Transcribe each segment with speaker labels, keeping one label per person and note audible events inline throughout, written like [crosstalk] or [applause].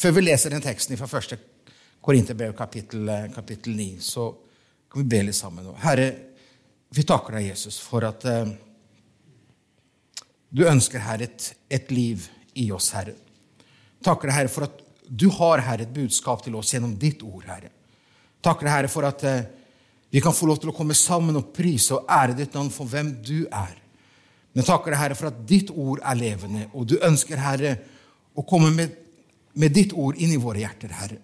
Speaker 1: Før vi leser den teksten fra første Korinterbrev, kapittel, kapittel 9, så kan vi be litt sammen nå. Herre, vi takker deg, Jesus, for at eh, du ønsker, Herre, et, et, liv i oss, Herre. Takker deg, Herre, for at du har, Herre, et budskap til oss gjennom ditt ord, Herre. Takker deg, Herre, for at eh, vi kan få lov til å komme sammen og prise og ære ditt navn for hvem du er. Men takker deg, Herre, for at ditt ord er levende, og du ønsker, Herre, å komme med, med ditt ord inn i våre hjerter, Herre.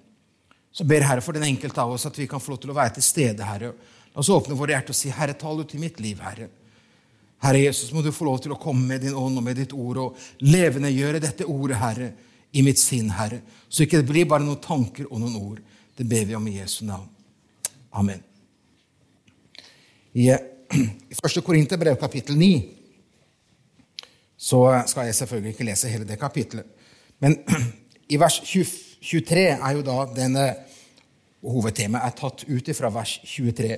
Speaker 1: Så ber Herre for den enkelte av oss at vi kan få lov til å være til stede, Herre. La oss åpne våre hjerter og si, Herre, tal du til mitt liv, Herre. Herre Jesus, må du få lov til å komme med din ånd og med ditt ord og levendegjøre dette ordet, Herre, i mitt sinn, Herre. Så ikke det blir bare noen tanker og noen ord. Det ber vi om i Jesu navn. Amen. I, i 1. Korinterbrev, kapittel 9, så skal jeg selvfølgelig ikke lese hele det kapittelet. Men [clears throat] i vers 23 er jo da denne Hovedtemaet er tatt ut fra vers 23.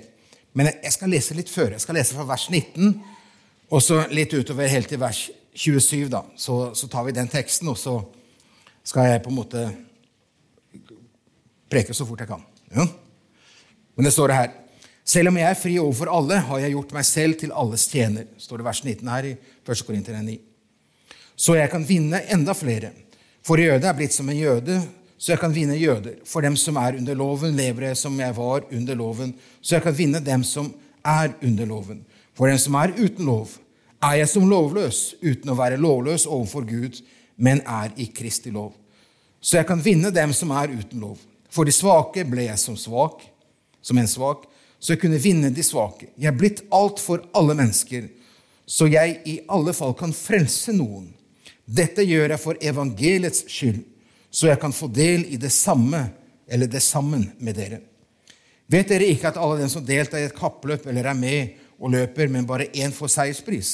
Speaker 1: Men jeg skal lese litt før. Jeg skal lese fra vers 19 og så litt utover helt til vers 27. da. Så, så tar vi den teksten, og så skal jeg på en måte preke så fort jeg kan. Ja. Men det står det her. Selv om jeg er fri overfor alle, har jeg gjort meg selv til alles tjener. står det vers 19 her i 1. Korinter 9. Så jeg kan vinne enda flere. For jøde er blitt som en jøde, så jeg kan vinne jøder. For dem som er under loven, lever jeg som jeg var under loven, så jeg kan vinne dem som er under loven. For dem som er uten lov, er jeg som lovløs, uten å være lovløs overfor Gud, men er i Kristi lov. Så jeg kan vinne dem som er uten lov. For de svake ble jeg som svak, som en svak, så jeg kunne vinne de svake. Jeg er blitt alt for alle mennesker, så jeg i alle fall kan frelse noen. Dette gjør jeg for evangeliets skyld så jeg kan få del i det samme, eller det sammen med dere. Vet dere ikke at alle dem som deltar i et kappløp eller er med og løper, men bare én får seierspris?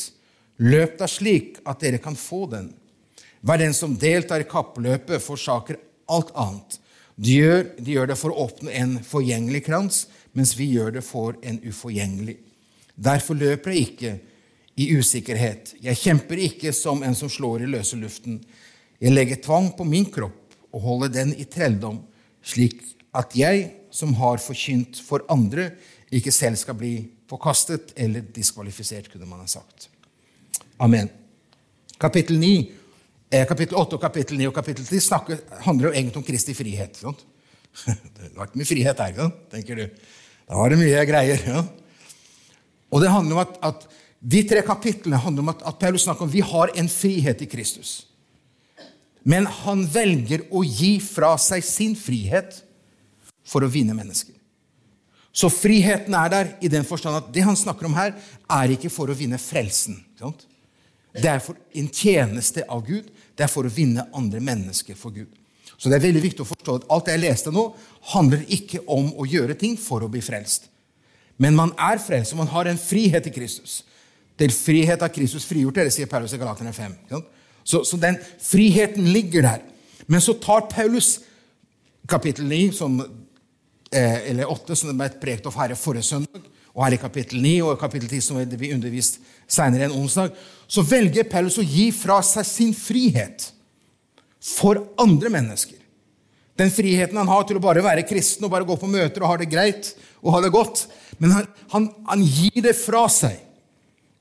Speaker 1: Løp da slik at dere kan få den. Hver den som deltar i kappløpet, forsaker alt annet. De gjør, de gjør det for å oppnå en forgjengelig krans, mens vi gjør det for en uforgjengelig. Derfor løper jeg ikke i usikkerhet. Jeg kjemper ikke som en som slår i løse luften. Jeg legger tvang på min kropp og holder den i trelldom, slik at jeg, som har forkynt for andre, ikke selv skal bli forkastet eller diskvalifisert, kunne man ha sagt. Amen. Kapittel 9, eh, kapittel 8 og kapittel 9 og kapittel 10 snakker, handler jo egentlig om Kristi frihet. Sant? [laughs] Det var ikke mye frihet her, tenker du. Da var det mye greier. Ja. Og det handler om at, at De tre kapitlene handler om at, at Paulus snakker om vi har en frihet i Kristus. Men han velger å gi fra seg sin frihet for å vinne mennesker. Så friheten er der i den forstand at det han snakker om her, er ikke for å vinne frelsen. Det er for en tjeneste av Gud. Det er for å vinne andre mennesker for Gud. Så det er veldig viktig å forstå at alt jeg leste nå, handler ikke om å gjøre ting for å bli frelst. Men man er frelst, og man har en frihet i Kristus. Til frihet av Kristus frigjort dere, sier Paulus i Galaterne 5. Så, så, den friheten ligger der. Men så tar Paulus kapittel 9, som, eh, eller 8, som det ble prekt av herre forrige søndag, og her i kapittel 9 og kapittel 10, som vi undervist senere enn onsdag, så velger Paulus å gi fra seg sin frihet for andre mennesker. Den friheten han har til å bare være kristen og bare gå på møter og ha det greit og ha det godt. Men han, han, han gir det fra seg.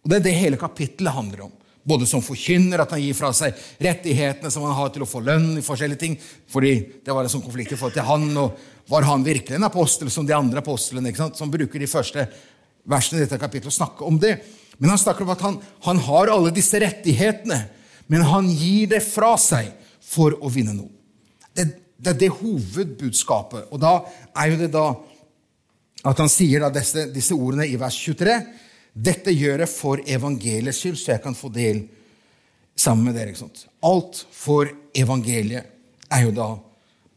Speaker 1: Og Det er det hele kapittelet handler om. Både som forkynner, at han gir fra seg rettighetene som han har til å få lønn. i forskjellige ting, fordi det var en sånn konflikt i forhold til han, og Var han virkelig en apostel som de andre apostlene? ikke sant? Som bruker de første versene i dette kapittelet og snakker om det. Men han snakker om at han, han har alle disse rettighetene, men han gir det fra seg for å vinne noe. Det, det er det hovedbudskapet. Og da er jo det da at han sier disse, disse ordene i vers 23. Dette gjør jeg for evangeliets skyld, så jeg kan få del sammen med dere. Alt for evangeliet er jo da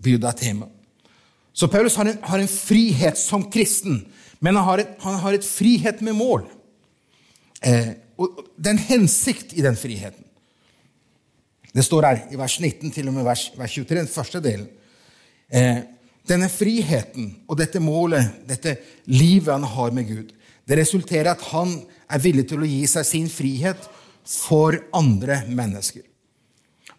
Speaker 1: bud tema. Så Paulus har en, har en, frihet som kristen, men han har, et, han har et frihet med mål. Eh, og Det er en hensikt i den friheten. Det står her i vers 19 til og med vers, vers 23, den første delen. Eh, denne friheten og dette målet, dette livet han har med Gud, det resulterer i at han er villig til å gi seg sin frihet for andre mennesker.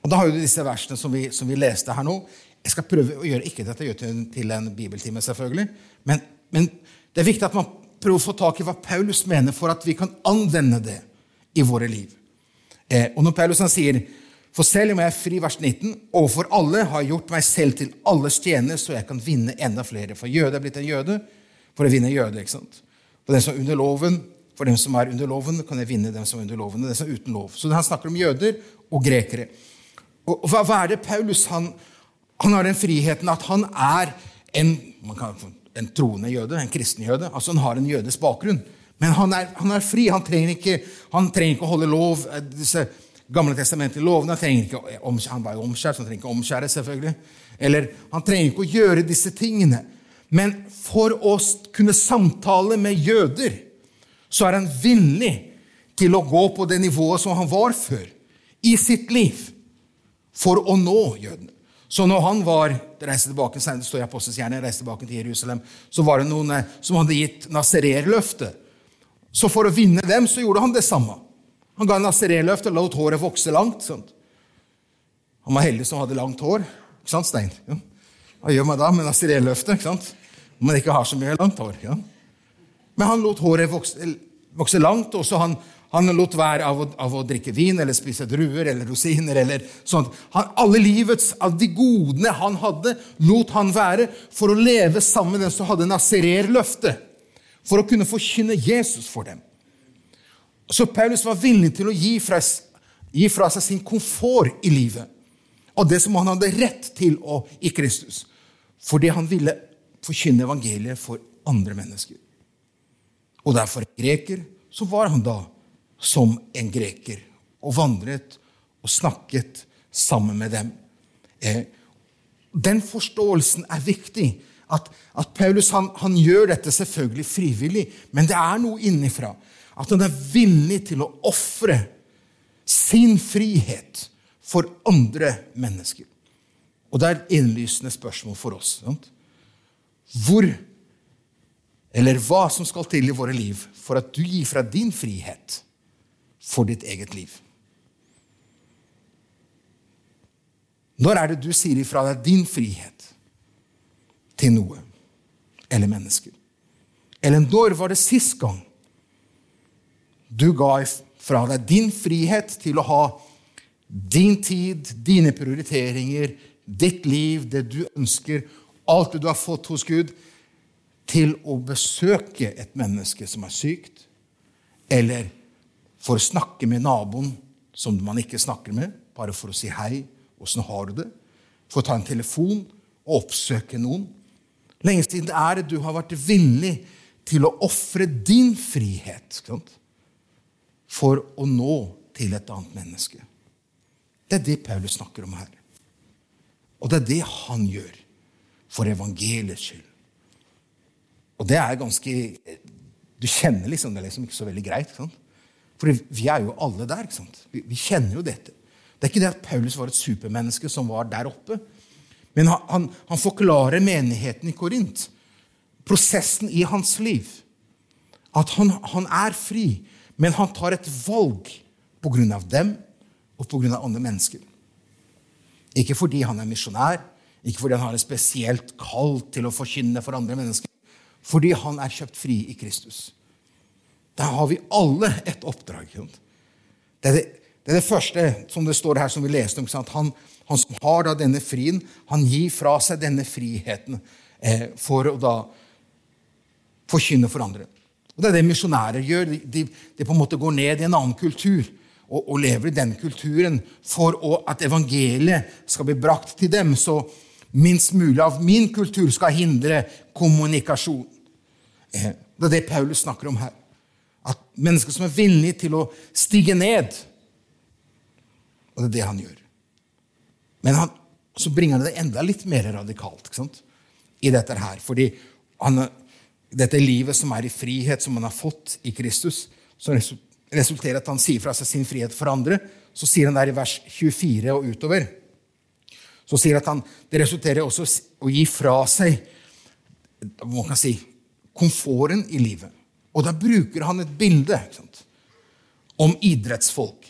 Speaker 1: Og Da har du disse versene som vi, som vi leste her nå. Jeg skal prøve å gjøre ikke dette gjør til, en bibeltime, selvfølgelig, men, men det er viktig at man prøver å få tak i hva Paulus mener, for at vi kan anvende det i våre liv. Eh, og når Paulus han sier for selv om jeg er fri, vers 19, overfor alle har jeg gjort meg selv til alles tjener, så jeg kan vinne enda flere. For jøde er blitt en jøde for å vinne jøde. ikke sant? For den som er under loven, for dem som er under loven, kan jeg vinne dem som er under loven. og dem som er uten lov. Så han snakker om jøder og grekere. Og hva, hva er det Paulus han, han har den friheten at han er en, kan, en troende jøde, en kristen jøde. altså Han har en jødes bakgrunn. Men han er, han er fri. Han trenger, ikke, han trenger ikke å holde lov. Eh, disse Gamle testamentlige lovene. Han, trenger ikke, han var jo omskjært, så han trenger ikke omskjære. selvfølgelig. Eller Han trenger ikke å gjøre disse tingene. Men for å kunne samtale med jøder, så er han villig til å gå på det nivået som han var før, i sitt liv, for å nå jødene. Så når han var reiste tilbake, det står i Apostelsgjerningen, reiste tilbake til Jerusalem, så var det noen eh, som hadde gitt nasererløfte. Så for å vinne dem så gjorde han det samme. Han ga nasererløfte og lot håret vokse langt. Sant? Han var heldig som hadde langt hår. Ikke sant, Stein? Ja. Hva gjør man da med nasererløfte? Når man ikke har så mye langt hår. Ja. Men han lot håret vokse, vokse langt, og så han han lot være av å, av å, drikke vin eller spise druer eller rosiner. eller sånt. Han, alle livets av de godene han hadde, lot han være for å leve sammen med den som hadde nasererløftet. For å kunne forkynne Jesus for dem. Så Paulus var villig til å gi fra, gi fra seg sin komfort i livet. Og det som han hadde rett til å, i Kristus. Fordi han ville forkynne evangeliet for andre mennesker. Og derfor greker, så var han da som en greker og vandret og snakket sammen med dem. Eh, den forståelsen er viktig. At, at Paulus han, han, gjør dette selvfølgelig frivillig, men det er noe innifra. At han er villig til å ofre sin frihet for andre mennesker. Og det er et innlysende spørsmål for oss. Sant? Hvor eller hva som skal til i våre liv for at du gir fra din frihet for ditt eget liv. Når er det du sier ifra deg din frihet til noe eller mennesker? Eller når var det sist gang du ga fra deg din frihet til å ha din tid, dine prioriteringer, ditt liv, det du ønsker, alt det du har fått hos Gud, til å besøke et menneske som er sykt, eller for å snakke med naboen som man ikke snakker med, bare for å si hei. 'Åssen har du det?' For å ta en telefon og oppsøke noen. Lenge siden er det du har vært villig til å ofre din frihet for å nå til et annet menneske. Det er det Paulus snakker om her. Og det er det han gjør for evangeliets skyld. Og det er ganske Du kjenner liksom det er liksom ikke så veldig greit. Ikke Sant? For vi er jo alle der. ikke sant? Vi, vi, kjenner jo dette. Det er ikke det at Paulus var et supermenneske som var der oppe. Men han, han, han forklarer menigheten i Korint, prosessen i hans liv. At han, han er fri, men han tar et valg på grunn av dem og av andre mennesker. Ikke fordi han er misjonær, ikke fordi han har et spesielt kall til å forkynne for andre mennesker, fordi han er kjøpt fri i Kristus. Der har vi alle et oppdrag. Det er det, det er det, første som det står her, som vi leste om. Han, han, som har denne frien, han gir fra seg denne friheten eh, for å da forkynne for andre. Og Det er det misjonærer gjør. De, de, de, på en måte går ned i en annen kultur og, og lever i den kulturen for å, at evangeliet skal bli brakt til dem. Så minst mulig av min kultur skal hindre kommunikasjon. Eh, det er det Paulus snakker om her. At mennesker som er villige til å stige ned. Og det er det han gjør. Men han, så bringer han det enda litt mer radikalt i dette her. Fordi han, dette livet som er i frihet, som han har fått i Kristus, som resulterer at han sier fra seg sin frihet for andre, så sier han der i vers 24 og utover så sier at han, det resulterer også å gi fra seg hva kan si, komforten i livet. Og da bruker han et bilde om idrettsfolk.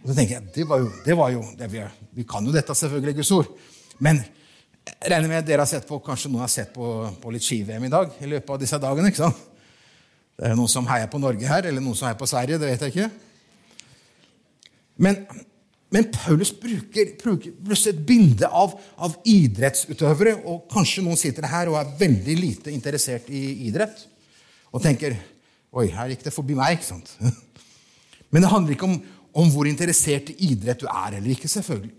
Speaker 1: Og så tenker jeg, Det var jo, det var jo det vi, vi, kan jo dette, selvfølgelig, Guds ord. Men jeg regner med at dere har sett på, kanskje noen har sett på, på litt ski-VM i dag. i løpet av disse dagene, ikke sant? Det er noen som heier på Norge her, eller noen som heier på Sverige. det vet jeg ikke. Men, men Paulus bruker, bruker, et bilde av, av, idrettsutøvere. og Kanskje noen sitter her og er veldig lite interessert i idrett og tenker Oi, her gikk det forbi meg. ikke sant? [laughs] Men det handler ikke om, om hvor interessert i idrett du er eller ikke. selvfølgelig.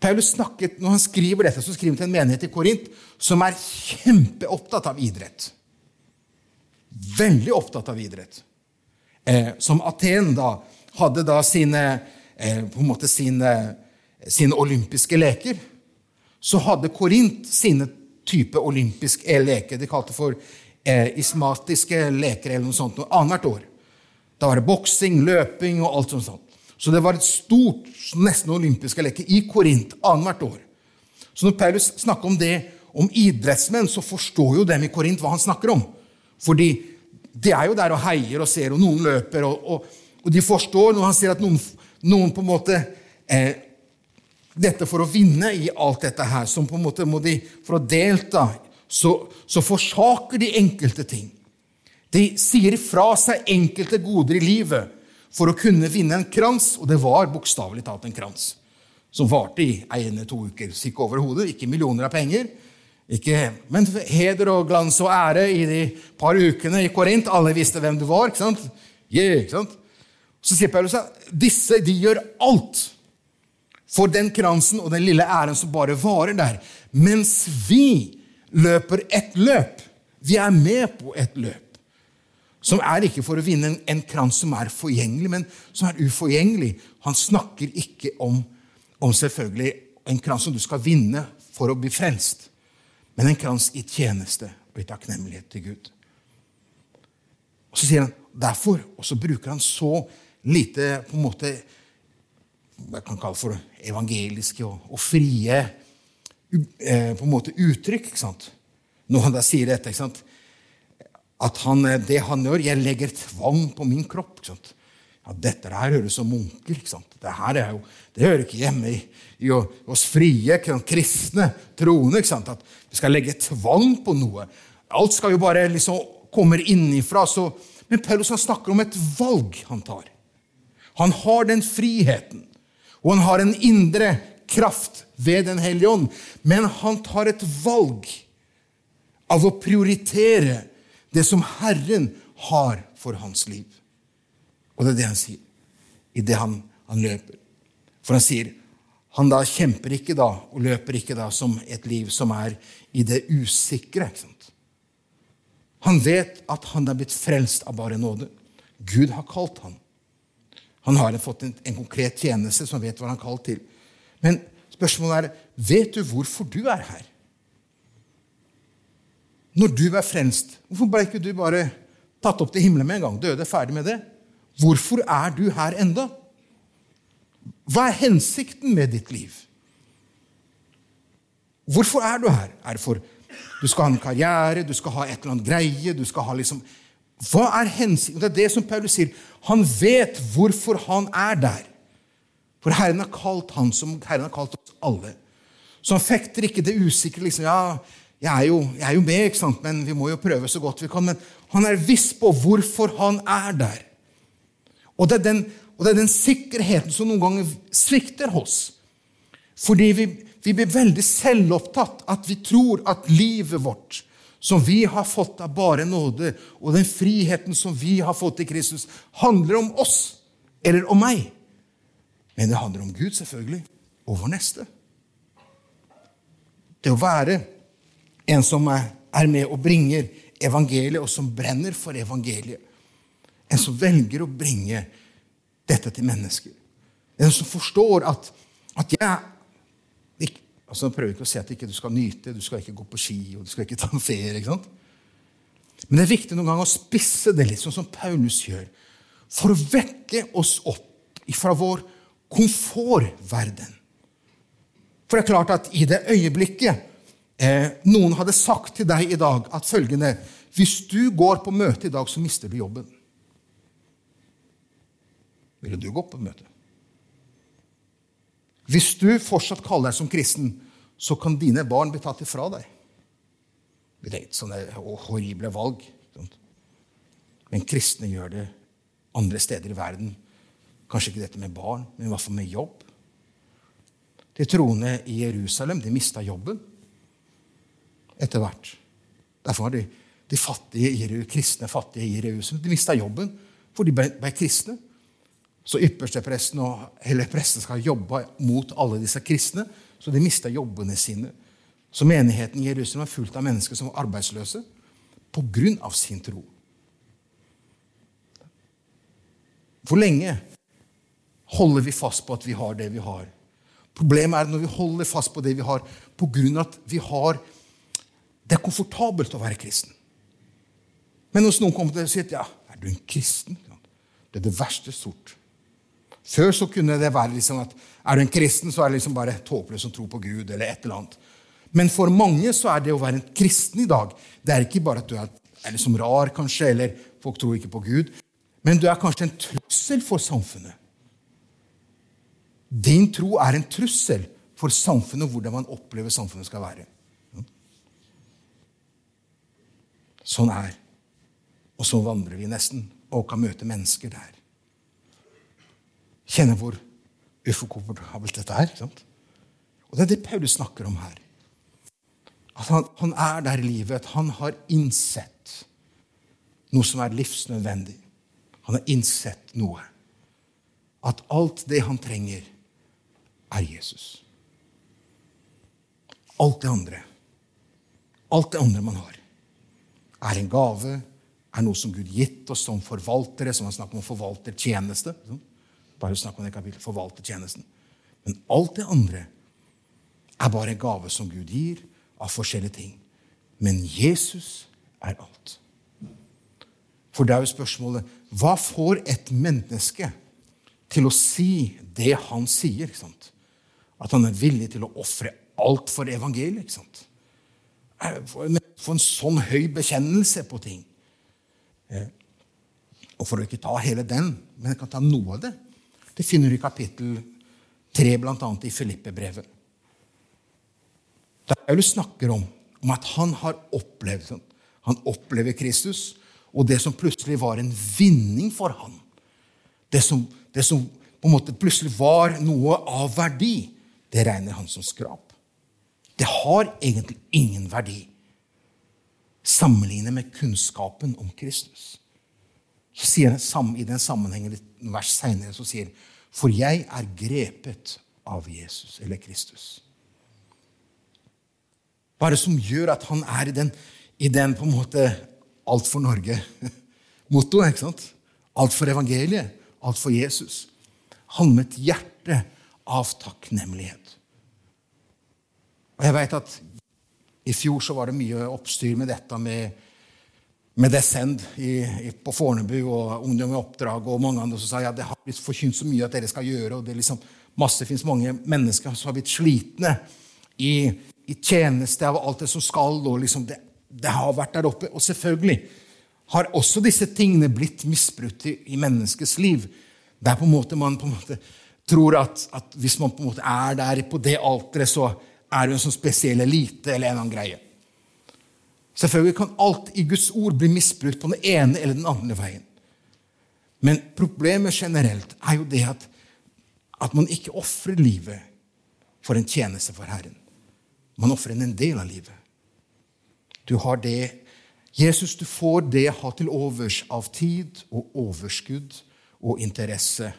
Speaker 1: Paulus snakket, Når han skriver dette, så skriver han til en menighet i Korint som er kjempeopptatt av idrett. Veldig opptatt av idrett. Eh, som Aten da hadde da sine, eh, på en måte sine, sine, olympiske leker, så hadde Korint sine type olympiske leker. De kalte for eh, ismatiske leker eller noe sånt noe annethvert år. Da var det boksing, løping og alt sånt. Så det var et stort, nesten olympiske leker i Korint annethvert år. Så når Paulus snakker om det om idrettsmenn, så forstår jo dem i Korint hva han snakker om. Fordi de er jo der og heier og ser, og noen løper, og, og, og de forstår når han sier at noen, noen på en måte eh, Dette for å vinne i alt dette her, som på en måte må de, for å delta, så, så forsaker de enkelte ting. De sier fra seg enkelte goder i livet for å kunne vinne en krans, og det var bokstavelig talt en krans som varte i en to uker. Så over hodet, ikke millioner av penger, ikke, men heder og glans og ære i de par ukene i Korint. Alle visste hvem du var. ikke sant? Yeah, ikke sant? Så sier Paulus at disse de gjør alt for den kransen og den lille æren som bare varer der. Mens vi løper et løp. Vi er med på et løp. Som er ikke for å vinne en, en krans som er forgjengelig, men som er uforgjengelig. Han snakker ikke om, om selvfølgelig en krans som du skal vinne for å bli frelst, men en krans i tjeneste og i takknemlighet til Gud. Og Så sier han derfor, og så bruker han så lite på en måte jeg kan kalle for evangeliske og, og frie eh, på en måte uttrykk. ikke sant? Når han da sier dette. ikke sant? at han, eh, det han gjør Jeg legger tvang på min kropp. ikke sant? Ja, Dette her høres som munker. ikke sant? Det her er jo, det hører ikke hjemme i, i oss frie, kristne troende. ikke sant? At vi skal legge tvang på noe. Alt skal jo bare liksom komme innifra. Så, men Paulus han snakker om et valg han tar. Han har den friheten, og han har en indre kraft ved Den hellige ånd. Men han tar et valg av å prioritere det som Herren har for hans liv. Og det er det han sier idet han, han løper. For han sier han da kjemper ikke da og løper ikke da som et liv som er i det usikre. ikke sant? Han vet at han er blitt frelst av bare nåde. Gud har kalt han. Han har fått en, en konkret tjeneste som vet hva han er kalt til. Men spørsmålet er vet du hvorfor du er her? Når du er frelst, hvorfor ble ikke du bare tatt opp til himmelen med en gang? Døde, ferdig med det? Hvorfor er du her enda? Hva er hensikten med ditt liv? Hvorfor er du her? Er det for du skal ha en karriere, du skal ha et eller annet greie du skal ha liksom... Hva er hensikten? Det er det som Paulus sier. Han vet hvorfor han er der. For Herren har kalt han som Herren har kalt oss alle. Så han fekter ikke det usikre. liksom, ja, jeg er, jo, jeg er jo med, ikke sant? men vi må jo prøve så godt vi kan. Men han er viss på hvorfor han er der. Og det den, det er den sikkerheten som noen ganger svikter oss. Fordi vi, vi blir veldig selvopptatt. At vi tror at livet vårt, som vi har fått av bare nåde, og den friheten som vi har fått i Kristus, handler om oss eller om meg. Men det handler om Gud, selvfølgelig, og vår neste. Det å være en som er med og bringer evangeliet, og som brenner for evangeliet. En som velger å bringe dette til mennesker. En som forstår at, at jeg ikke, altså Jeg prøver ikke å si at du ikke skal nyte, du skal ikke gå på ski og du skal ikke ta en ferie. ikke sant? Men det er viktig noen ganger å spisse det litt, sånn som Paulus gjør, for å vekke oss opp fra vår komfortverden. For det er klart at i det øyeblikket Eh, noen hadde sagt til deg i dag at følgende Hvis du går på møte i dag, så mister du jobben. Ville du gå på møte? Hvis du fortsatt kaller deg som kristen, så kan dine barn bli tatt ifra deg. Det er et sånne horrible valg. Men kristne gjør det andre steder i verden. Kanskje ikke dette med barn, men i hvert fall med jobb. De troende i Jerusalem de mista jobben etter hvert. Derfor var de, de fattige, kristne fattige i Jerusalem de mista jobben, for de ble, ble kristne. Så ypperstepresten og hele presten skal jobbe mot alle disse kristne, så de mista jobbene sine. Så menigheten i Jerusalem var fullt av mennesker som var arbeidsløse pga. sin tro. Hvor lenge holder vi fast på at vi har det vi har? Problemet er når vi holder fast på det vi har, av at vi har Det er komfortabelt å være kristen. Men hvis noen kommer til å si at ja, er du en kristen? Det er det verste sort. Før så kunne det være liksom at er du en kristen, så er det liksom bare tåpelig som tror på Gud. eller et eller annet. Men for mange så er det å være en kristen i dag det er ikke bare at du er, er liksom rar, kanskje, eller folk tror ikke på Gud, men du er kanskje en trussel for samfunnet. Din tro er en trussel for samfunnet og hvordan man opplever samfunnet skal være. Sånn er Og så vandrer vi nesten og kan møte mennesker der. Kjenne hvor uforkomfortabelt dette er. Sant? Og det er det Paulus snakker om her. At han, han er der i livet, at han har innsett noe som er livsnødvendig. Han har innsett noe. At alt det han trenger, er Jesus. Alt det andre, alt det andre man har, er en gave, er noe som Gud gitt oss som forvaltere, som han snakker om forvaltertjeneste. Bare snakk om det forvalte tjenesten. Men alt det andre er bare en gave som Gud gir av forskjellige ting. Men Jesus er alt. For det er jo spørsmålet hva får et menneske til å si det han sier? At han er villig til å ofre alt for evangeliet. ikke sant? For en sånn høy bekjennelse på ting. Eh, og for å ikke ta hele den, men jeg kan ta noe av det, det finner du i kapittel 3, bl.a. i Filippe-brevet. Der Paulus snakker om, om at han har opplevd sånn. Han opplever Kristus, og det som plutselig var en vinning for han, det som, det som på en måte plutselig var noe av verdi, det regner han som skrap. Det har egentlig ingen verdi sammenlignet med kunnskapen om Kristus. Så sier han I den sammenhengen litt vers seinere så sier For jeg er grepet av Jesus, eller Kristus. Hva er det som gjør at han er i den, i den på en måte alt for Norge-mottoet? [laughs] ikke sant? Alt for evangeliet, alt for Jesus. Han med et hjerte av takknemlighet. Og jeg vet at i fjor så var det mye oppstyr med dette med, med Descend i, i, på Fornebu og Ungdom i oppdrag og mange andre som sa ja, det har blitt forkynt så mye at dere skal gjøre. og det er liksom masse, finnes mange mennesker som har blitt slitne i, i tjeneste av alt det som skal. og liksom det, det, har vært der oppe. Og selvfølgelig har også disse tingene blitt misbrutt i, i menneskets liv. Der på en måte man på en måte tror at, at, hvis man på en måte er der på det alteret, så er det en sånn spesiell elite eller en annen greie. Selvfølgelig kan alt i Guds ord bli misbrukt på den ene eller den andre veien. Men problemet generelt er jo det at, at man ikke ofrer livet for en tjeneste for Herren. Man ofrer en del av livet. Du har det Jesus, du får det jeg har til overs av tid og overskudd og interesse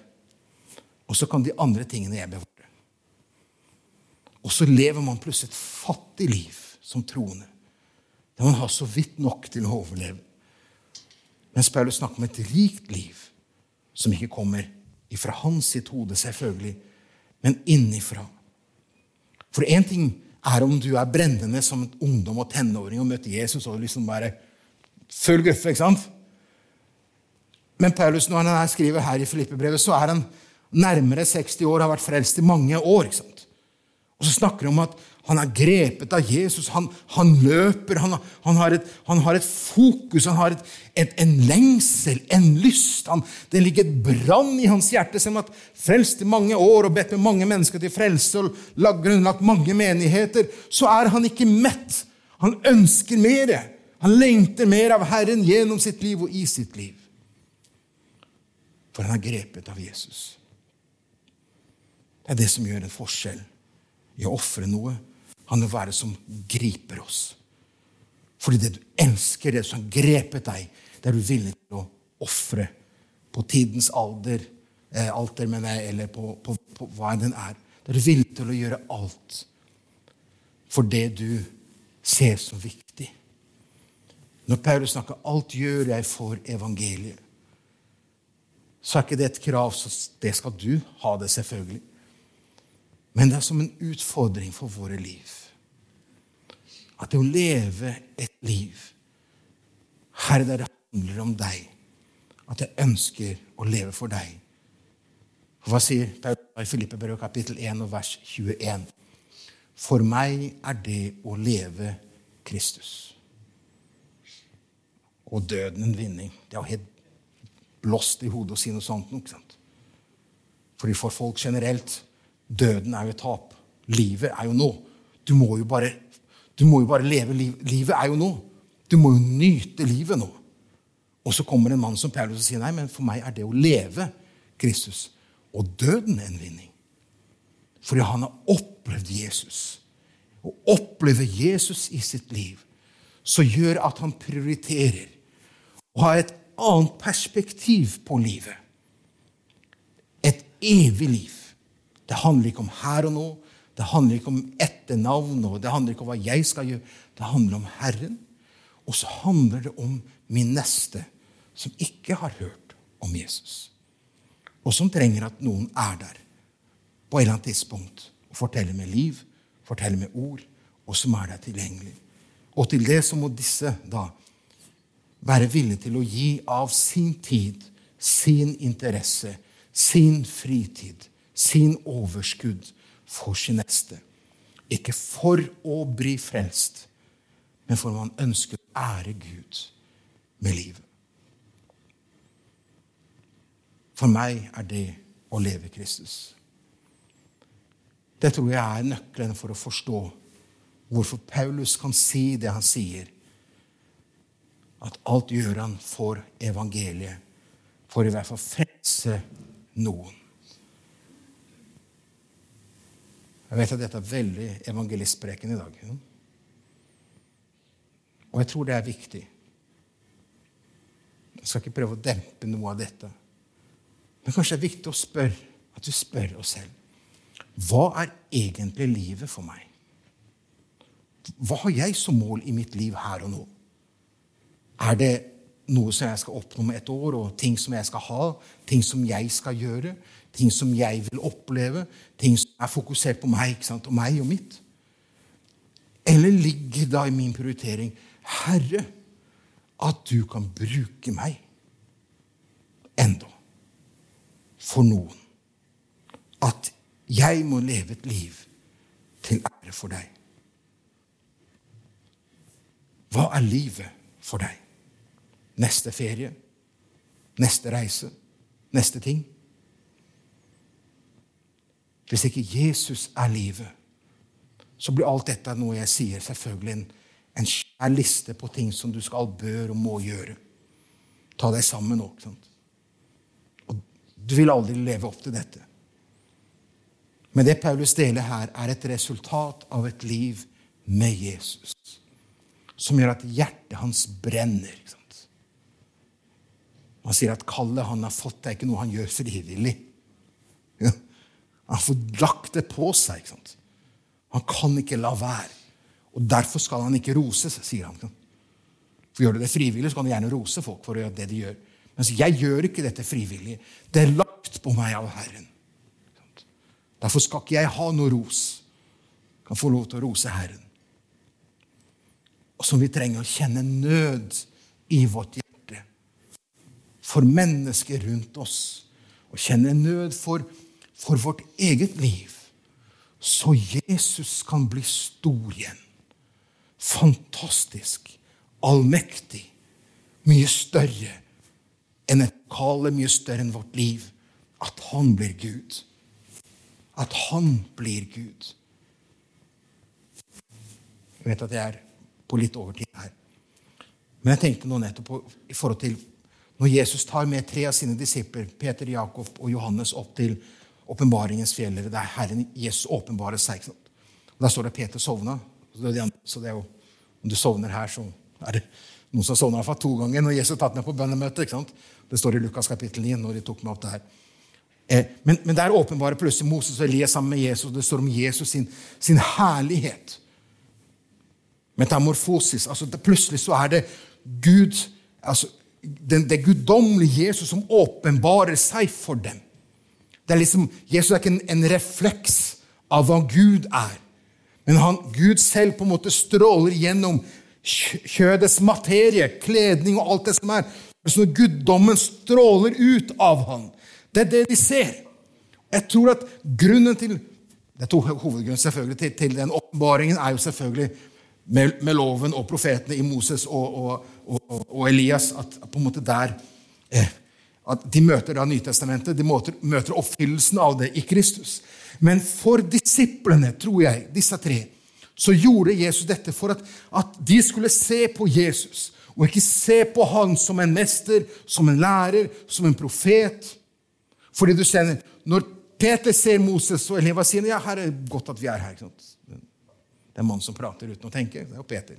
Speaker 1: og så kan de andre tingene jeg bevare. Og så lever man plutselig et fattig liv som troende. Der man har så vidt nok til å overleve. Mens Paulus snakker om et rikt liv som ikke kommer ifra hans sitt hode, selvfølgelig, men innifra. For én ting er om du er brennende som en ungdom og tenåring og møter Jesus og liksom bare full guffe, ikke sant? Men Paulus, når han skriver her i Filippe-brevet, så er han nærmere 60 år, har vært frelst i mange år. ikke sant? Og så snakker han om at Han er grepet av Jesus. Han, han løper. Han, han, har et, han, har et, fokus, han har et, et, en lengsel, en lyst. det ligger et brann i hans hjerte, selv om han har frelst i mange år og bedt med mange mennesker til frelse og grunnlagt mange menigheter. Så er han ikke mett. Han ønsker mer. Han lengter mer av Herren gjennom sitt liv og i sitt liv. For han er grepet av Jesus. Det er det som gjør en forskjell i å ofre noe han vil være som griper oss. Fordi det du elsker, det som har grepet deg, det er du villig til å ofre på tidens alder, eh, alter, mener jeg, eller på, på, på hva den er. Det er du villig til å gjøre alt for det du ser som viktig. Når Paulus snakker 'alt gjør jeg for evangeliet', så er ikke det et krav, så det skal du ha det, selvfølgelig. Men det er som en utfordring for våre liv. At det å leve et liv Herre, der det handler om deg, at jeg ønsker å leve for deg. Hva sier Paul i Filippebrevet kapittel 1 og vers 21? For meg er det å leve Kristus. Og døden en vinning. Det er jo helt blåst i hodet å si noe sånt. Ikke sant? Fordi for folk generelt Døden er jo et tap. Livet er jo nå. Du må jo bare, må jo bare leve livet. Livet er jo nå. Du må jo nyte livet nå. Og så kommer en mann som Paulus og sier nei, men for meg er det å leve Kristus. Og døden en vinning. Fordi han har opplevd Jesus. Å oppleve Jesus i sitt liv så gjør at han prioriterer å ha et annet perspektiv på livet. Et evig liv. Det handler ikke om her og nå. Det handler ikke om etternavn og det handler ikke om hva jeg skal gjøre. Det handler om Herren. Og så handler det om min neste, som ikke har hørt om Jesus. Og som trenger at noen er der på et eller annet tidspunkt og forteller med liv, forteller med ord, og som er der tilgjengelig. Og til det så må disse da være villige til å gi av sin tid, sin interesse, sin fritid sin overskudd for sin neste. Ikke for å bli frelst, men for man ønsker å ære Gud med livet. For meg er det å leve Kristus. Det tror jeg er nøkkelen for å forstå hvorfor Paulus kan si det han sier. At alt gjør han for evangeliet, for i hvert fall frelse noen. Jeg vet at dette er veldig evangelistpreken i dag. Og jeg tror det er viktig. Jeg skal ikke prøve å dempe noe av dette. Men kanskje det er viktig å spørre, at du spør oss selv. Hva er egentlig livet for meg? Hva har jeg som mål i mitt liv her og nå? Er det noe som jeg skal oppnå med et år, og ting som jeg skal ha, ting som jeg skal gjøre? ting som jeg vil oppleve, ting er fokusert på meg og meg og mitt? Eller ligger da i min prioritering Herre, at du kan bruke meg enda for noen? At jeg må leve et liv til ære for deg. Hva er livet for deg? Neste ferie? Neste reise? Neste ting? Hvis ikke Jesus er livet, så blir alt dette noe jeg sier, selvfølgelig en, en skjær liste på ting som du skal, bør og må gjøre. Ta deg sammen nå. Og du vil aldri leve opp til dette. Men det Paulus deler her, er et resultat av et liv med Jesus. Som gjør at hjertet hans brenner. Han sier at kallet han har fått, det er ikke noe han gjør frivillig. Ja. Han får lagt det på seg. ikke sant? Han kan ikke la være. Og Derfor skal han ikke roses, sier han. For Gjør du det frivillig, så kan du gjerne rose folk for å gjøre det de gjør. Men jeg gjør ikke dette frivillig. Det er lagt på meg av Herren. Derfor skal ikke jeg ha noe ros. Jeg kan få lov til å rose Herren. Og som vi trenger å kjenne nød i vårt hjerte. For mennesker rundt oss. Og kjenne nød for for vårt eget liv, så Jesus kan bli stor igjen. Fantastisk. Allmektig. Mye større enn et lokale, mye større enn vårt liv. At han blir Gud. At han blir Gud. Jeg vet at jeg er på litt overtid her. Men jeg tenkte nå nettopp på i forhold til når Jesus tar med tre av sine disipler, Peter, Jakob og Johannes, opp til åpenbaringens fjeller, er Herren Jesus åpenbare seg. Der står det Peter sovna. Så det er jo, om du sovner her, så er det noen som sovna to ganger når Jesus tatt meg på bønnemøte. ikke sant? Det står i Lukas kapittel 9 når de tok meg opp det her. Eh, men, men er åpenbare, plutselig Moses og Elias sammen med Jesus. Det står om Jesus sin, sin herlighet. Metamorfosis. altså det, Plutselig så er det Gud altså den, Det guddommelige Jesus som åpenbarer seg for dem. Det er liksom, Jesus er ikke en, en refleks av hva Gud er. Men han, Gud selv på en måte stråler gjennom kjødets materie, kledning og alt det som er. Så guddommen stråler ut av han. Det er det de ser. Jeg tror at grunnen til det er to hovedgrunner selvfølgelig til, til den åpenbaringen er jo selvfølgelig med, med, loven og profetene i Moses og, og, og, og Elias. At på en måte der eh, at De møter da Nytestamentet, de møter, møter oppfyllelsen av det i Kristus. Men for disiplene, tror jeg, disse tre, så gjorde Jesus dette for at, at de skulle se på Jesus. Og ikke se på han som en mester, som en lærer, som en profet. Fordi du kjenner, Når Peter ser Moses og Eleva sier ja, her er det godt at vi er her. Det er en mann som prater uten å tenke. Det er jo Peter.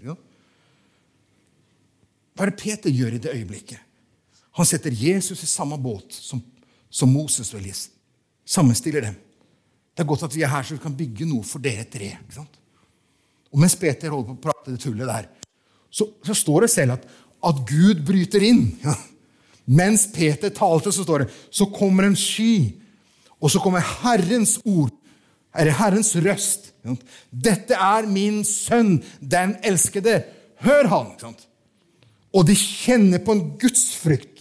Speaker 1: Hva er det Peter gjør i det øyeblikket? Han setter Jesus i samme båt som, som Moses og Elias. Sammenstiller dem. Det er godt at vi er her, så vi kan bygge noe for dere tre. ikke sant? Og mens Peter holder på å prate det tullet der, så, så står det selv at, at Gud bryter inn. Ja. Mens Peter talte, så står det så kommer en sky, og så kommer Herrens ord, eller Herrens røst. Dette er min sønn, den elskede. Hør han! Og de kjenner på en gudsfrykt.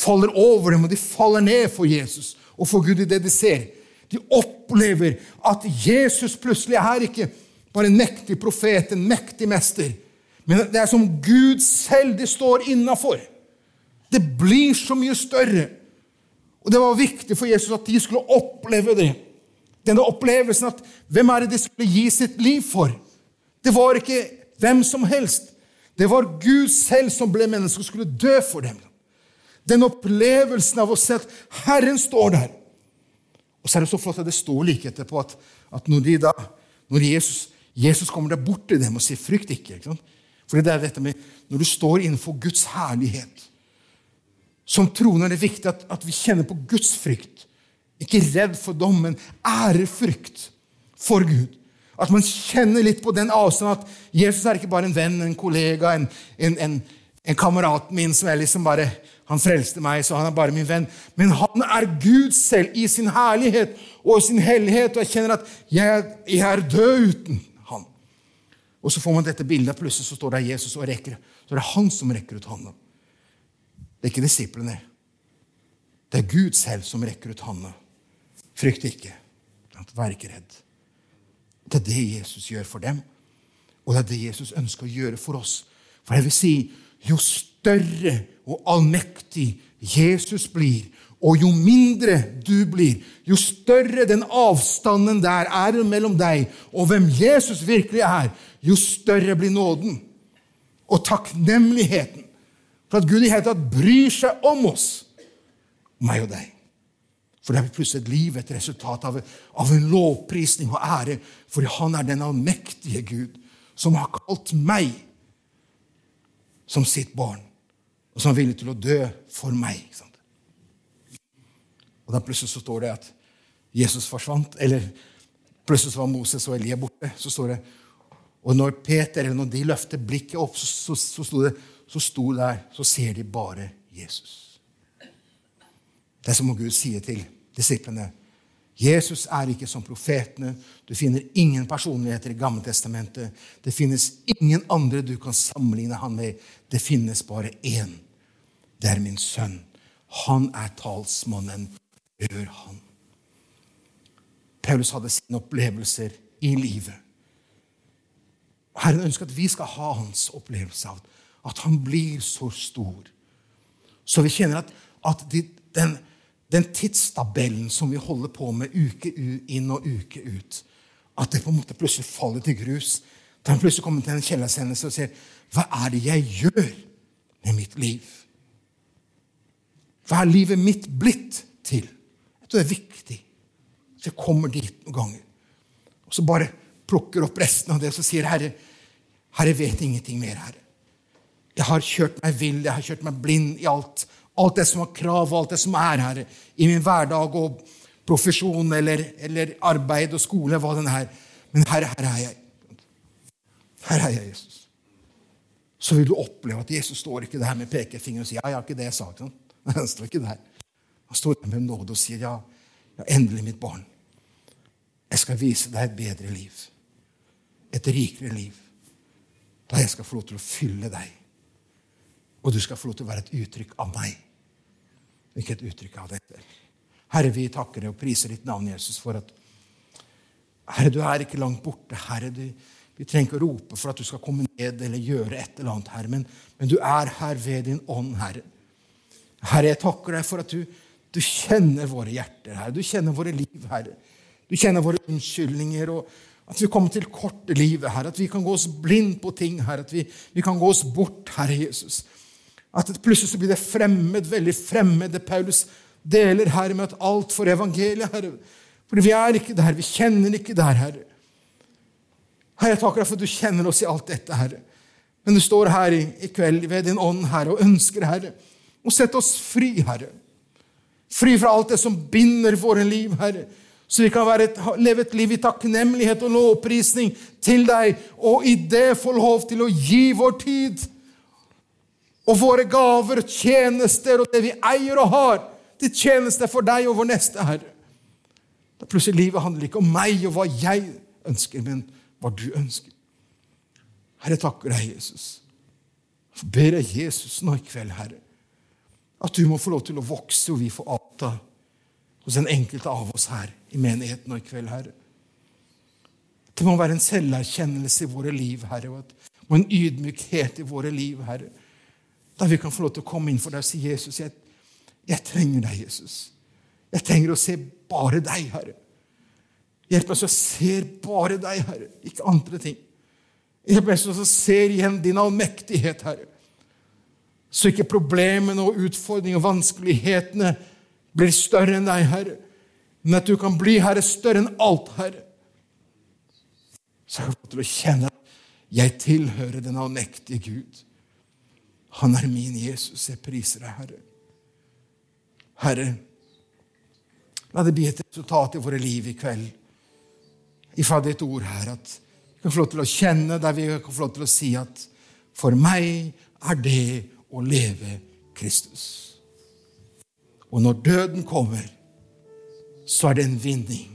Speaker 1: Faller over dem, og de faller ned for Jesus og for Gud i det de ser. De opplever at Jesus plutselig er ikke bare en mektig profet, en mektig mester, men det er som Gud selv de står innafor. Det blir så mye større. Og det var viktig for Jesus at de skulle oppleve det. Denne opplevelsen at hvem er det de skulle gi sitt liv for? Det var ikke hvem som helst. Det var Gud selv som ble menneske og skulle dø for dem. Den opplevelsen av å se at Herren står der. Og så er det så flott at det står like etterpå at, at når, da, når Jesus, Jesus, kommer der bort til dem og sier 'frykt ikke', ikke Fordi det er dette med, Når du står innenfor Guds herlighet, som troende er det viktig at, at vi kjenner på Guds frykt. Ikke redd for dommen, ærefrykt for Gud. At man kjenner litt på den avstanden at Jesus er ikke bare en venn, en kollega, en, en, en, en kamerat min som er liksom bare Han frelste meg, så han er bare min venn. Men han er Gud selv i sin herlighet og sin hellighet, og jeg kjenner at jeg, jeg er død uten han. Og så får man dette bildet, plutselig så står det Jesus og rekker. Så det er han som rekker ut hånda. Det er ikke disiplene. Det er Gud selv som rekker ut hånda. Frykt ikke. Vær ikke redd. Det er det Jesus gjør for dem, og det er det Jesus ønsker å gjøre for oss. For jeg vil si, jo større og allmektig Jesus blir, og jo mindre du blir, jo større den avstanden der er mellom deg og hvem Jesus virkelig er, jo større blir nåden og takknemligheten for at Gud i hele tatt bryr seg om oss, meg og deg. For det er plutselig et liv, et resultat av, av en lovprisning og ære. For han er den allmektige Gud som har kalt meg som sitt barn, og som er villig til å dø for meg. Og da plutselig så står det at Jesus forsvant. Eller plutselig så var Moses og Elia borte. så står det, Og når Peter, eller når de løfter blikket opp, så, så, så sto det så sto der, så ser de bare Jesus. Det er som om Gud sier til disiplene Jesus er ikke som profetene. Du finner ingen personligheter i Gammeltestamentet. Det finnes ingen andre du kan sammenligne han med. Det finnes bare én. Det er min sønn. Han er talsmannen. Hør han. Paulus hadde sine opplevelser i livet. Herren ønsker at vi skal ha hans opplevelse av at han blir så stor. Så vi kjenner at, at de, den, den tidstabellen som vi holder på med uke inn og uke ut, at det på en måte plutselig faller til grus. Da han plutselig kommer til en kjellersendelse og sier, 'Hva er det jeg gjør med mitt liv?' Hva er livet mitt blitt til? Jeg tror det er viktig. Så jeg kommer dit noen ganger. Og så bare plukker opp resten av det og så sier Herre, Herre vet ingenting mer, Herre. Jeg har kjørt meg vill, jeg har kjørt meg blind i alt. Alt det som har krav, alt det som er, Herre, i min hverdag og profesjon eller, eller arbeid og skole, hva den er. Men Herre, her er jeg. Her er jeg, Jesus. Så vil du oppleve at Jesus står ikke der med pekefingeren og sier jeg har ikke det jeg sa. Sånn. [laughs] Han står ikke der. Han står med nåde og sier ja, ja, endelig, mitt barn. Jeg skal vise deg et bedre liv. Et rikere liv. Da jeg skal få lov til å fylle deg. Og du skal få lov til å være et uttrykk av meg, ikke et uttrykk av deg. Herre, vi takker deg og priser ditt navn, Jesus, for at Herre, du er ikke langt borte. Herre, du, vi trenger ikke å rope for at du skal komme ned eller gjøre et eller annet, Herre, men, men du er her ved din ånd, Herre. Herre, jeg takker deg for at du, du kjenner våre hjerter, Herre. Du kjenner våre liv, Herre. Du kjenner våre unnskyldninger, og at vi kommer til kort livet, Herre. At vi kan gå oss blind på ting, Herre. At vi, vi kan gå oss bort, Herre Jesus. At plutselig så blir det fremmed, veldig fremmed, det Paulus deler, Herre, med at alt for evangeliet, Herre. For vi er ikke der. Vi kjenner ikke der, Herre. Herre, jeg takker deg for at du kjenner oss i alt dette, Herre. Men du står her i, i kveld ved din ånd, Herre, og ønsker, Herre, å sett oss fri, Herre. Fri fra alt det som binder våre liv, Herre. Så vi kan et, leve et liv i takknemlighet og lovprisning til deg, og i det få lov til å gi vår tid og våre gaver, tjenester og det vi eier og har til tjeneste for deg og vår neste, Herre. Da plutselig livet handler ikke om meg og hva jeg ønsker, men hva du ønsker. Herre, takker deg, Jesus. Jeg ber deg, Jesus, nå i kveld, Herre, at du må få lov til å vokse, og vi får avta hos den enkelte av oss her i menigheten og i kveld, Herre. Det må være en selverkjennelse i våre liv, Herre, og en ydmykhet i våre liv, Herre. Da vi kan få lov til å komme inn for deg og si, 'Jesus, jeg jeg trenger deg, Jesus. Jeg trenger å se bare deg, Herre. Hjelp meg så jeg ser bare deg, Herre, ikke andre ting. Hjelp meg så jeg ser igjen din allmektighet, Herre. Så ikke problemene og utfordringene og vanskelighetene blir større enn deg, Herre. Men at du kan bli, Herre, større enn alt, Herre. Så jeg kan få til å kjenne at jeg tilhører den allmektige Gud. Han er min Jesus. Jeg priser deg, Herre. Herre, la det bli et resultat i våre liv i kveld ifra ditt ord her, at vi kan få lov til å kjenne, der vi kan få lov til å si at for meg er det å leve Kristus. Og når døden kommer, så er det en vinning.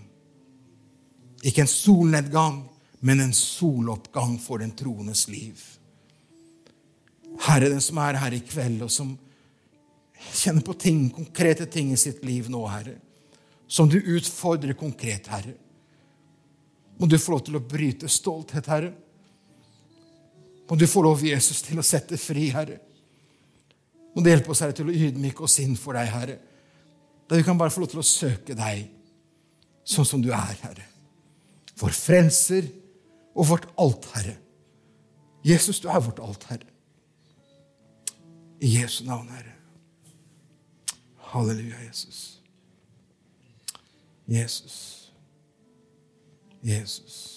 Speaker 1: Ikke en solnedgang, men en soloppgang for den troendes liv. Herre, den som er her i kveld, og som kjenner på ting, konkrete ting i sitt liv nå, Herre, som du utfordrer konkret, Herre. Må du få lov til å bryte stolthet, Herre. Må du få lov, Jesus, til å sette fri, Herre. Må du hjelpe oss, Herre, til å ydmyke oss inn for deg, Herre. Da vi kan bare få lov til å søke deg sånn som du er, Herre. Vår frelser og vårt alt, Herre. Jesus, du er vårt alt, Herre. I Jesu navn, Herre. Halleluja, Jesus. Jesus. Jesus.